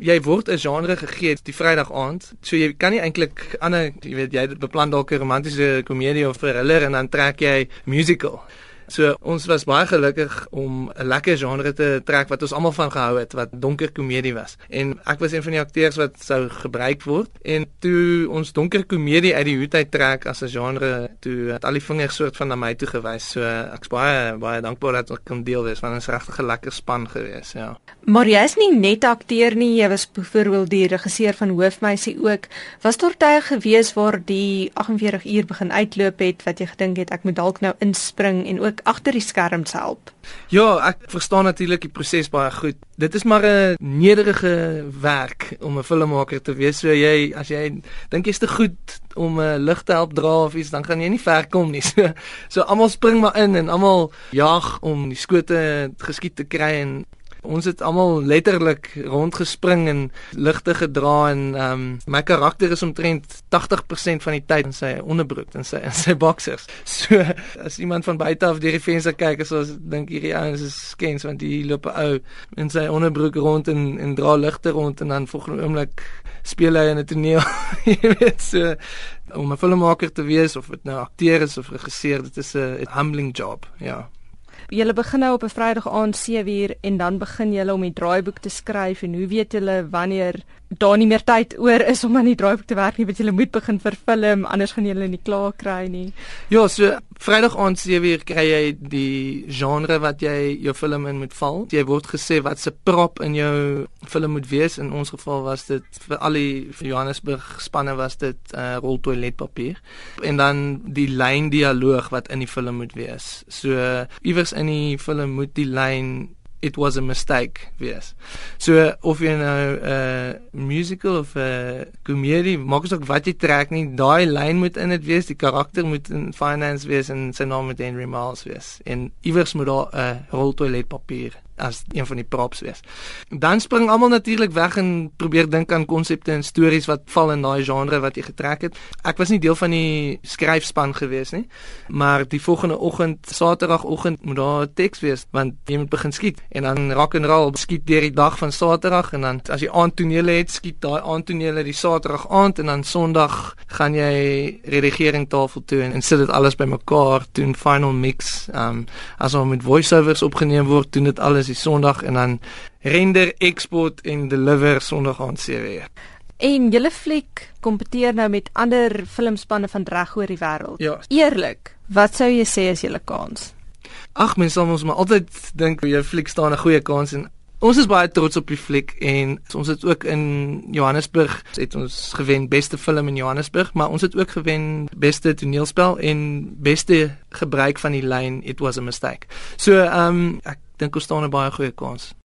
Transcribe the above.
jy word 'n genre gegee die Vrydag aand. So jy kan nie eintlik ander jy weet jy beplan dalk 'n romantiese komedie of thriller en dan trek jy musical. So ons was baie gelukkig om 'n lekker genre te trek wat ons almal van gehou het wat donker komedie was. En ek was een van die akteurs wat sou gebruik word en toe ons donker komedie uit die hoed uit trek as 'n genre, toe het al die vingers soort van na my toe gewys. So ek's baie baie dankbaar dat ek kon deel wees van 'n regtig lekker span gewees, ja. Maar jy is nie net akteur nie, jy was byvoorbeeld die regisseur van Hoofmeisie ook. Was daar tye gewees waar die 48 uur begin uitloop het wat jy gedink het ek moet dalk nou inspring en ook agter die skerms help. Ja, ek verstaan natuurlik die proses baie goed. Dit is maar 'n nederige werk om 'n filmmaker te wees. So jy as jy dink jy's te goed om 'n lig te help dra of iets, dan gaan jy nie ver kom nie. So so almal spring maar in en almal jag om die skote geskiet te kry en Ons het almal letterlik rondgespring en ligte gedra en um, my karakter is omtrent 80% van die tyd in sy onderbroek en sy in sy boksers. So as iemand van buite af deur die venster kyk, as ons dink hierdie ouens is skens want hier loop 'n ou in sy onderbroek rond en en dra ligte rond en dan volgende oomblik speel hy in 'n toneel. Jy weet so om 'n filmmaker te wees of dit nou akteur is of regisseur, dit is 'n humbling job, ja. Julle begin nou op 'n Vrydag aand 7uur en dan begin julle om die draaiboek te skryf en hoe weet julle wanneer daar nie meer tyd oor is om aan die draaiboek te werk nie, want jy moet begin vir film, anders gaan jy hulle nie klaar kry nie. Ja, so Vrydag aand 7uur kry jy die genre wat jy jou film in moet val. Jy word gesê wat se prop in jou film moet wees. In ons geval was dit vir al die vir Johannesburg spanne was dit 'n uh, rol toiletpapier en dan die lyn dialoog wat in die film moet wees. So iewers in die film moet die lyn it was a mistake wees. So of jy nou 'n uh, musical of 'n uh, komedie, maak asook wat jy trek nie, daai lyn moet in dit wees, die karakter moet in finance wees en sy naam moet Henry Miles wees. En iewers moet daar 'n uh, rol toiletpapier as een van die props wees. Dan spring almal natuurlik weg en probeer dink aan konsepte en stories wat val in daai genre wat jy getrek het. Ek was nie deel van die skryfspan gewees nie, maar die volgende oggend, Saterdagoggend, moet daar 'n teks wees want jy moet begin skiet en dan rock and roll skiet deur die dag van Saterdag en dan as jy aandtonele het, skiet daai aandtonele die Saterdag aand en dan Sondag gaan jy redigering tafel toe en, sit dit alles bymekaar, doen final mix. Um, as ons met voiceovers opgeneem word, doen dit alles die Sondag en dan render, export en deliver Sondag aan 7:00. En julle fliek kompeteer nou met ander filmspanne van reg oor die wêreld. Ja. Eerlik, wat sou jy sê is julle kans? Ag, mens sal ons maar altyd dink jou fliek staan 'n goeie kans en Ons is baie trots op die fliek en ons het ook in Johannesburg het ons gewen beste film in Johannesburg, maar ons het ook gewen beste toneelspel en beste gebruik van die lyn It was a mistake. So, ehm um, ek dink ons staan 'n baie goeie kans.